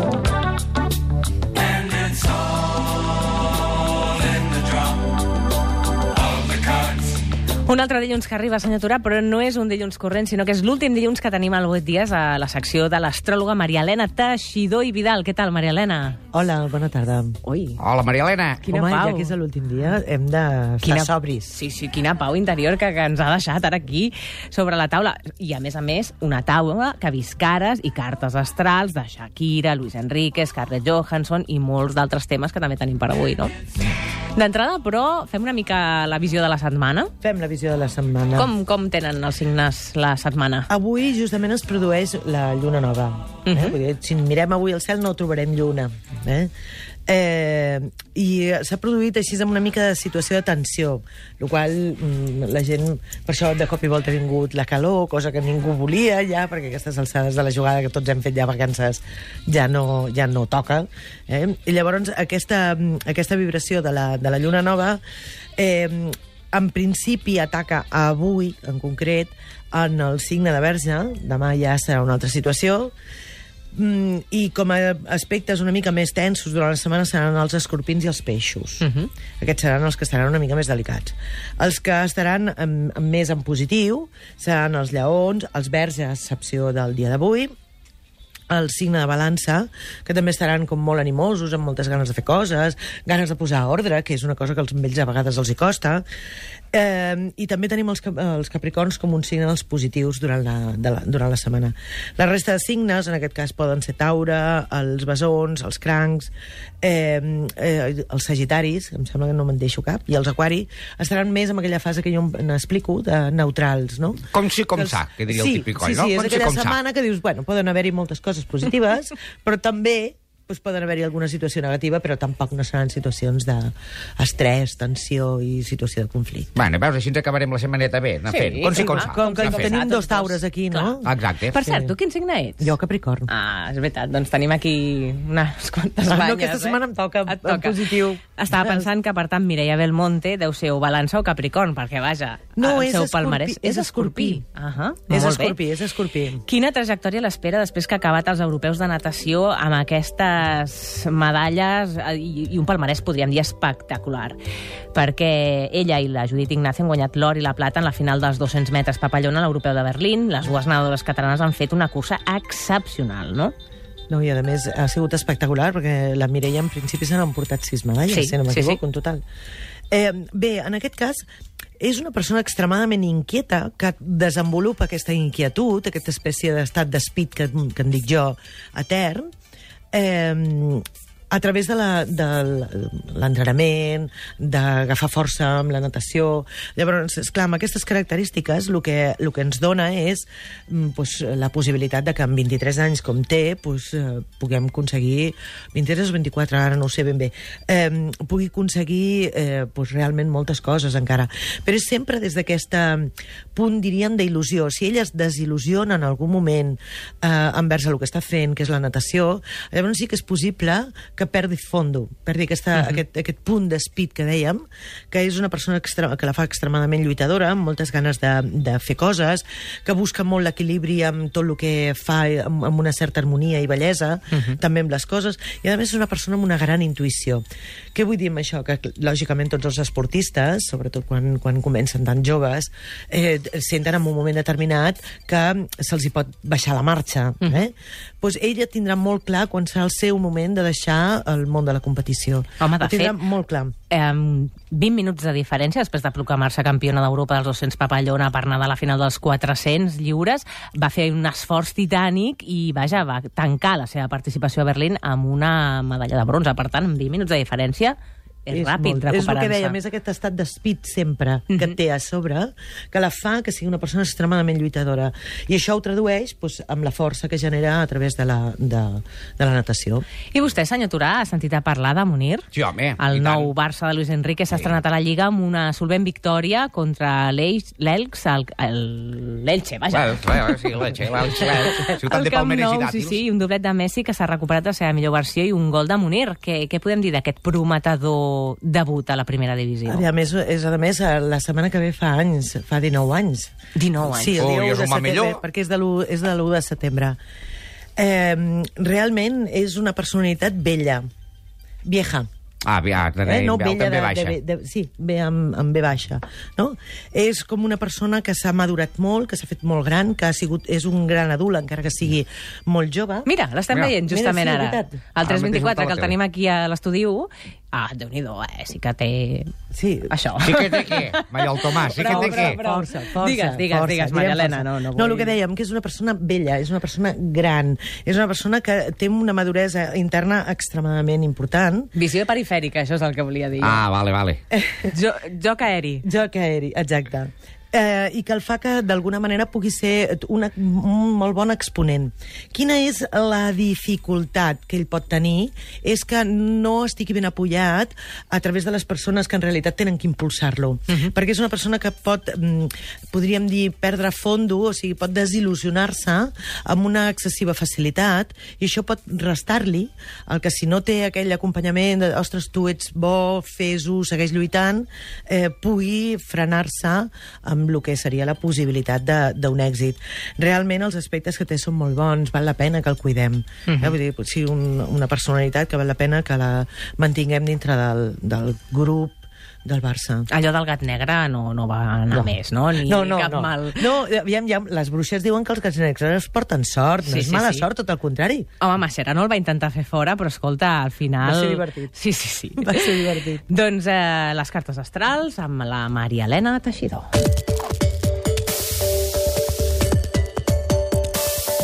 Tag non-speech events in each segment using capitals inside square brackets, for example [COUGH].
more. Un altre dilluns que arriba, senyor Turà, però no és un dilluns corrent, sinó que és l'últim dilluns que tenim al 8 dies a la secció de l'astròloga Maria Helena Teixidor i Vidal. Què tal, Maria Helena? Hola, bona tarda. Ui, Hola, Maria Helena. Quina Home, pau. ja que és l'últim dia, hem d'estar Quina- sobris. Sí, sí, quina pau interior que, que ens ha deixat ara aquí sobre la taula. I, a més a més, una taula que ha vist cares i cartes astrals de Shakira, Luis Enrique, Scarlett Johansson i molts d'altres temes que també tenim per avui, no? D'entrada, però, fem una mica la visió de la setmana. Fem la visió de la setmana. Com, com tenen els signes la setmana? Avui justament es produeix la lluna nova. eh? Mhm. Vull dir, si mirem avui al cel no trobarem lluna. Eh? Eh, I s'ha produït així amb una mica de situació de tensió, el qual mm, la gent, per això de cop i volta ha vingut la calor, cosa que ningú volia ja, perquè aquestes alçades de la jugada que tots hem fet ja vacances ja no, ja no toca. Eh? I llavors aquesta, aquesta vibració de la, de la lluna nova eh, en principi ataca avui, en concret, en el signe de Verge, demà ja serà una altra situació, mm, i com a aspectes una mica més tensos durant la setmana seran els escorpins i els peixos. Uh -huh. Aquests seran els que estaran una mica més delicats. Els que estaran en, en més en positiu seran els lleons, els verges, excepció del dia d'avui, el signe de balança, que també estaran com molt animosos, amb moltes ganes de fer coses, ganes de posar ordre, que és una cosa que als vells a vegades els hi costa. Eh, I també tenim els, els capricorns com un signe dels positius durant la, de la, durant la setmana. La resta de signes, en aquest cas, poden ser taure, els besons, els crancs, eh, eh, els sagitaris, em sembla que no me'n deixo cap, i els aquari, estaran més en aquella fase que jo n'explico, de neutrals, no? Com si com Els- sa, que diria sí, el típic coll, sí, no? Sí, és com si aquella sa. setmana que dius, bueno, poden haver-hi moltes coses positives, [LAUGHS] però també doncs, poden haver-hi alguna situació negativa, però tampoc no seran situacions d'estrès, tensió i situació de conflicte. Bueno, veus, així ens acabarem la setmaneta bé, anar Sí, fent. Com si sí, com sa. Com que tenim dos taures aquí, no? Exacte. Per Sí. cert, tu quin signe ets? Jo, Capricorn. Ah, és veritat, doncs tenim aquí unes quantes Ah, no, banyes. aquesta eh? setmana em toca Et en positiu. Estava pensant que, per tant, Mireia Belmonte deu ser o balança o capricorn, perquè, vaja, No, el és seu escorpí, palmarès és escorpí. És molt bé. escorpí, és escorpí. Quina trajectòria l'espera després que ha acabat els europeus de natació amb aquestes medalles eh, i, i un palmarès, podríem dir, espectacular? Perquè ella i la Judit Ignacio han guanyat l'or i la plata en la final dels 200 metres papallona a l'europeu de Berlín. Les dues nedadores catalanes han fet una cursa excepcional, no? No, i a més ha sigut espectacular, perquè la Mireia en principi se n'han portat sis medalles, Sí, si no sí, m'equivoco, sí. en total. Eh, bé, en aquest cas, és una persona extremadament inquieta que desenvolupa aquesta inquietud, aquesta espècie d'estat d'espit que, que en dic jo, etern, eh, a través de l'entrenament, d'agafar força amb la natació. Llavors, esclar, amb aquestes característiques el que, el que ens dona és mm, pues, la possibilitat de que amb 23 anys com té pues, eh, puguem aconseguir 23 o 24, ara no ho sé ben bé eh, pugui aconseguir eh, pues, realment moltes coses encara però és sempre des d'aquest punt diríem d'il·lusió, si ella es desil·lusiona en algun moment eh, envers el que està fent, que és la natació llavors sí que és possible que perdi fondo perdi aquesta, uh -huh. aquest, aquest punt d'espit que dèiem, que és una persona extre que la fa extremadament lluitadora, amb moltes ganes de, de fer coses, que busca molt l'equilibri amb tot el que fa amb, amb una certa harmonia i bellesa, uh -huh. també amb les coses, i a més és una persona amb una gran intuïció. Què vull dir amb això? Que lògicament tots els esportistes, sobretot quan, quan comencen tan joves, eh, senten en un moment determinat que se'ls hi pot baixar la marxa. Eh? pues ella tindrà molt clar quan serà el seu moment de deixar el món de la competició. Home, de Ho fet, molt clar. Eh, 20 minuts de diferència després de proclamar-se campiona d'Europa dels 200 papallona per nedar a la final dels 400 lliures. Va fer un esforç titànic i, vaja, va tancar la seva participació a Berlín amb una medalla de bronze. Per tant, en 20 minuts de diferència és, ràpid molt- És el que recuperar-se. dèiem, és aquest estat d'espit sempre que té a sobre, que la fa que sigui una persona extremadament lluitadora. I això ho tradueix doncs, amb la força que genera a través de la, de, de la natació. I vostè, senyor Turà, ha sentit a parlar de Munir? Sí, home, El i nou tant. Barça de Luis Enrique s'ha estrenat a la Lliga amb una solvent victòria contra l'Elx, l'Elx, el- el- l'Elche, vaja. Bueno, bueno, sí, l'Elche, l'Elche, [LAUGHS] ciutat El de palmeres i Nou, sí, dàtils. sí, i un doblet de Messi que s'ha recuperat la seva millor versió i un gol de Munir. Què, què podem dir d'aquest prometedor debut a la primera divisió? A més, és, a més, la setmana que ve fa anys, fa 19 anys. 19 anys. Sí, el Oh, dia i 1 és de setembre, millor. perquè és de l'1 és de l'1 de setembre. Eh, realment és una personalitat vella, vieja. Ah, ja, Eh? No, vella també de, baixa. de, de, sí, ve amb, amb B baixa. No? És com una persona que s'ha madurat molt, que s'ha fet molt gran, que ha sigut, és un gran adult, encara que sigui molt jove. Mira, l'estem Mira. veient Mira, justament sí, ara. El Ara mateix 324, ho que el tenim aquí a l'estudi 1. Ah, Déu-n'hi-do, eh? Sí que té... Sí. Això. Sí que té què, [LAUGHS] Maria el Tomàs, sí que Prou, té prou, què. prou. Força, força. Digues, digues, força, digues, Maria força. no, no no, el que dèiem, que és una persona vella, és una persona gran, és una persona que té una maduresa interna extremadament important. Visió perifèrica, això és el que volia dir. Ah, vale, vale. [LAUGHS] Jo, joc aeri. Joc aeri, exacte. Eh, I que el fa que d'alguna manera pugui ser una, un molt bon exponent. Quina és la dificultat que ell pot tenir? És que no estigui ben apoyat a través de les persones que en realitat tenen que impulsar-lo. Perquè és una persona que pot, mm, podríem dir, perdre fondo, o sigui, pot desil·lusionar-se amb una excessiva facilitat, i això pot restar-li el que si no té aquell acompanyament de, ostres, tu ets bo, fes-ho, segueix lluitant, eh, pugui frenar-se amb el que seria la possibilitat d'un èxit. Realment els aspectes que té són molt bons, val la pena que el cuidem. Uh -huh. eh? Vull dir, sí, un, una personalitat que val la pena que la mantinguem dintre del, del grup del Barça. Allò del gat negre no, no va anar No. més, no? Ni no, no, cap no. mal. No, aviam, ja, les bruixes diuen que els gats negres porten sort, no Sí, és sí, mala sí. sort, tot el contrari. Home, Mascherano el va intentar fer fora, però escolta, al final... Va ser divertit. Sí, sí, sí. [LAUGHS] Va ser divertit. doncs eh, les cartes astrals amb la Maria Helena Teixidor.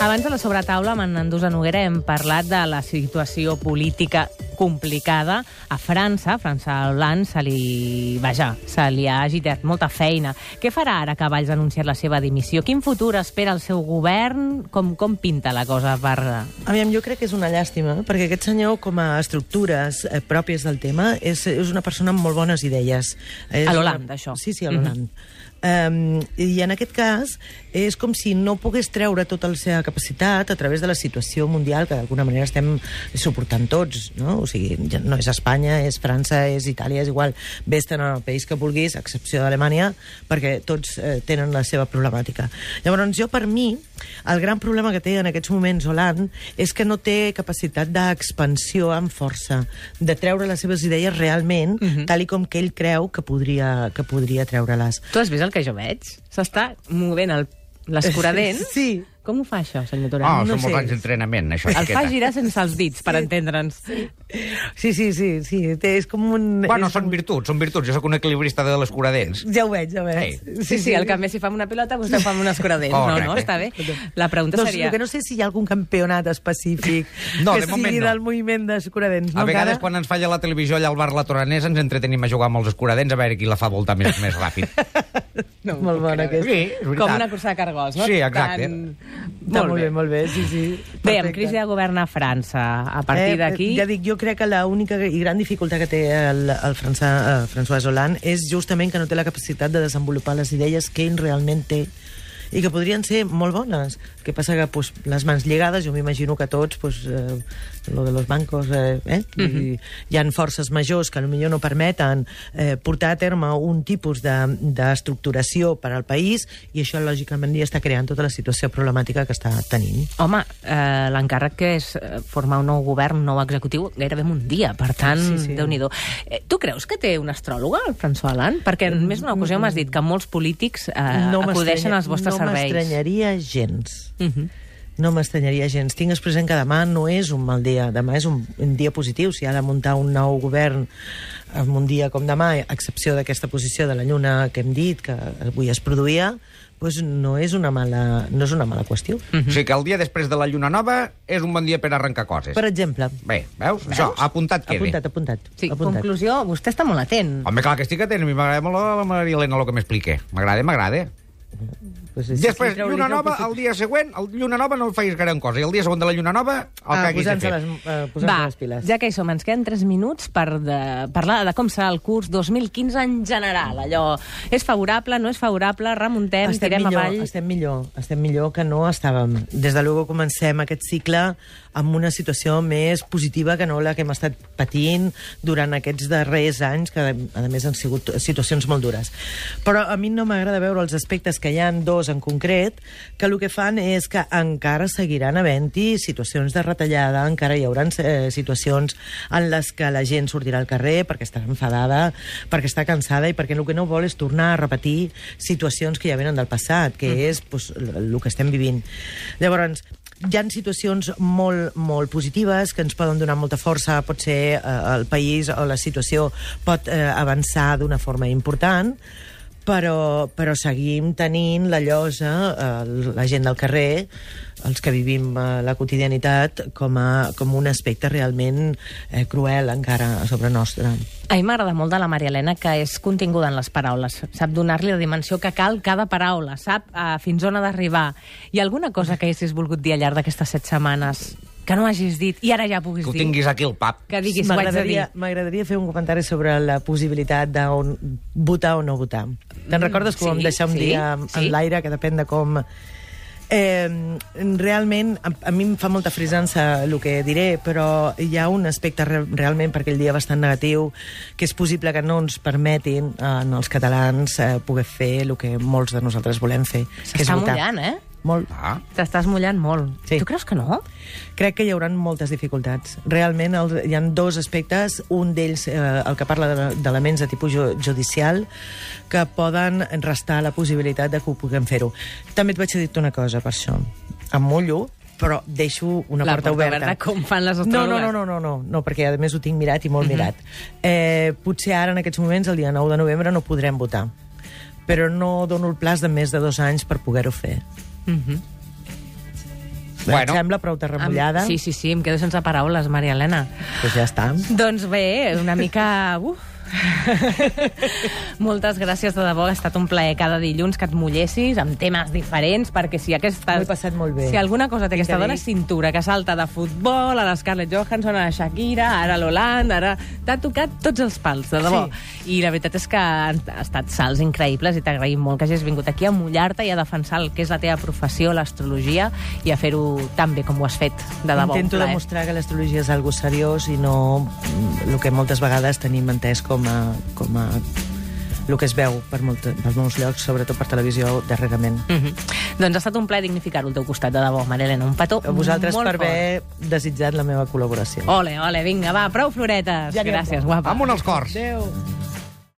Abans de la sobretaula, amb en Andusa Noguera, hem parlat de la situació política complicada a França. A França Hollande se li, vaja, se li ha agitat molta feina. Què farà ara que Valls ha anunciat la seva dimissió? Quin futur espera el seu govern? Com, com pinta la cosa per... Aviam, jo crec que és una llàstima, perquè aquest senyor, com a estructures eh, pròpies del tema, és, és una persona amb molt bones idees. És A l'Hollande, això. Sí, sí, a l'Hollande. Um, I en aquest cas és com si no pogués treure tota la seva capacitat a través de la situació mundial que d'alguna manera estem suportant tots, no? O sigui, no és Espanya, és França, és Itàlia, és igual. Ves-te'n al país que vulguis, a excepció d'Alemanya, perquè tots eh, tenen la seva problemàtica. Llavors, jo, per mi, el gran problema que té en aquests moments Hollande és que no té capacitat d'expansió amb força, de treure les seves idees realment, uh -huh. tal i com que ell creu que podria, que podria treure-les. Tu has vist el que jo veig? S'està movent el- l'escuradent. [LAUGHS] Sí. Com ho fa això, senyor Torà? Oh, no són molts anys d'entrenament, això. El fa girar sense els dits, per entendre'ns. Sí, sí, sí, sí. Té, és com un... Bueno, és són com- virtuts, són virtuts. Jo sóc un equilibrista de l'escuradents. Ja ho veig, ja ho veig. Ei. Sí, sí, el que més si fa amb una pilota, vostè fa amb un escuradent. No, no, Correcte. està bé. La pregunta No, seria... que no sé si hi ha algun campionat específic [LAUGHS] No, que de sigui no. del moviment d'escuradents. A vegades, quan ens falla la televisió allà al bar La Toranesa, ens entretenim a jugar amb els escuradents a veure qui la fa voltar més, més ràpid. [LAUGHS] No, Molt bona creure. aquesta. Sí, és veritat. Com una cursa de cargols, no? Sí, exacte. Tan... Està molt bé, molt bé, sí, sí. Bé, amb crisi de govern a França, a partir d'aquí... Eh, ja dic, jo crec que l'única i gran dificultat que té el, el François, eh, François Hollande és justament que no té la capacitat de desenvolupar les idees que ell realment té i que podrien ser molt bones. El que passa que pues, les mans lligades, jo m'imagino que tots, pues, eh, lo de los bancos, eh, eh? Mm -hmm. I hi han forces majors que potser no permeten eh, portar a terme un tipus de- d'estructuració de, per al país i això, lògicament, ja està creant tota la situació problemàtica que està tenint. Home, eh, l'encàrrec que és eh, formar un nou govern, un nou executiu, gairebé en un dia. Per tant, Sí, sí, sí. déu-n'hi-do. Eh, tu creus que té una astròloga, el François Hollande? Perquè en més d'una ocasió m'has dit que molts polítics eh, acudeixen m'estranya- als vostres no serveis. m'estranyaria gens. Uh -huh. No m'estranyaria gens. Tingues present que demà no és un mal dia. Demà és un, un dia positiu. Si ha de muntar un nou govern en un dia com demà, a excepció d'aquesta posició de la Lluna que hem dit, que avui es produïa, doncs no és una mala, no és una mala qüestió. O sigui que el dia després de la Lluna Nova és un bon dia per arrencar coses. Per exemple, Bé, veus? Això, apuntat queda. apuntat, apuntat. Sí, apuntat. conclusió, vostè està molt atent. Home, clar que estic atent. A mi m'agrada molt la Maria Helena el que m'explica. M'agrada, m'agrada. Pues sí, Després, sí, treure-li Lluna el Nova, possible. el dia següent, el Lluna Nova no facis gran cosa. I el dia següent de la Lluna Nova, el Ah, que haguis de les, posant-se Va, les piles. ja que hi som, ens queden 3 minuts per de, parlar de com serà el curs 2015 en general. Allò, és favorable, no és favorable, remuntem, estem tirem millor, avall... Estem millor, estem millor que no estàvem. Des de luego comencem aquest cicle amb una situació més positiva que no la que hem estat patint durant aquests darrers anys, que a més han sigut situacions molt dures. Però a mi no m'agrada veure els aspectes que hi han dos dos en concret, que el que fan és que encara seguiran havent-hi situacions de retallada, encara hi haurà eh, situacions en les que la gent sortirà al carrer perquè està enfadada, perquè està cansada i perquè el que no vol és tornar a repetir situacions que ja venen del passat, que és pues, el que estem vivint. Llavors, hi ha situacions molt, molt positives que ens poden donar molta força, pot ser eh, el país o la situació pot eh, avançar d'una forma important, però, però seguim tenint la llosa, eh, la gent del carrer, els que vivim eh, la quotidianitat, com, a, com un aspecte realment eh, cruel encara a sobre nostre. A mi m'agrada molt de la Maria Helena que és continguda en les paraules. Sap donar-li la dimensió que cal cada paraula, sap uh, fins on ha d'arribar. Hi ha alguna cosa que haguessis volgut dir al llarg d'aquestes set setmanes que no hagis dit i ara ja puguis Que ho dir? tinguis aquí al pap. Que diguis, ho haig de dir. M'agradaria m'agradaria fer un comentari sobre la possibilitat de on, votar o no votar. Te'n recordes que ho vam sí, deixar un sí, dia en sí. l'aire, que depèn de com... Eh, realment, a, a mi em fa molta frisança el que diré, però hi ha un aspecte re, realment per aquell dia bastant negatiu, que és possible que no ens permetin eh, als catalans eh, poder fer el que molts de nosaltres volem fer, que és S'està votar. mullant, eh? Molt. Ah, T'estàs mullant molt. Sí. Tu creus que no? Crec que hi haurà moltes dificultats. Realment el, hi ha dos aspectes, un d'ells eh, el que parla de- d'elements de tipus ju judicial que poden restar la possibilitat de que ho puguem fer-ho. També et vaig dir una cosa per això. Em mullo, però deixo una La porta, porta oberta. oberta, com fan les no, no, astròlogues. no, no, no, no, no, perquè a més ho tinc mirat i molt mirat. Eh, potser ara, en aquests moments, el dia 9 de novembre, no podrem votar. Però no dono el plaç de més de dos anys per poder-ho fer. Mhm. Bueno. Bueno. Sembla prou terremullada? Am- Sí, sí, sí, em quedo sense paraules, Maria Helena. Pues ja està. Doncs bé, una mica... Uf. [LAUGHS] Moltes gràcies, de debò. Ha estat un plaer cada dilluns que et mullessis amb temes diferents, perquè si aquesta... M'ho he passat molt bé. Si alguna cosa té aquesta que dona és cintura, que salta de futbol, a la Scarlett Johansson, a la Shakira, ara a l'Holand, ara... T'ha tocat tots els pals, de debò. I la veritat és que han ha estat salts increïbles i t'agraïm molt que hagis vingut aquí a mullar-te i a defensar el que és la teva professió, l'astrologia, i a fer-ho tan bé com ho has fet, de debò. Intento demostrar que l'astrologia és algo seriós i no mm, el que moltes vegades tenim entès com a, com a el que es veu per, molt, per molts llocs, sobretot per televisió, darrerament. Mm -hmm. Doncs ha estat un plaer dignificar-ho al teu costat, de debò, Maria Helena. Un petó A vosaltres molt per fort. haver desitjat la meva col·laboració. Ole, ole, vinga, va, prou floretes. Ja Gràcies, guapa. amunt els cors. Adéu.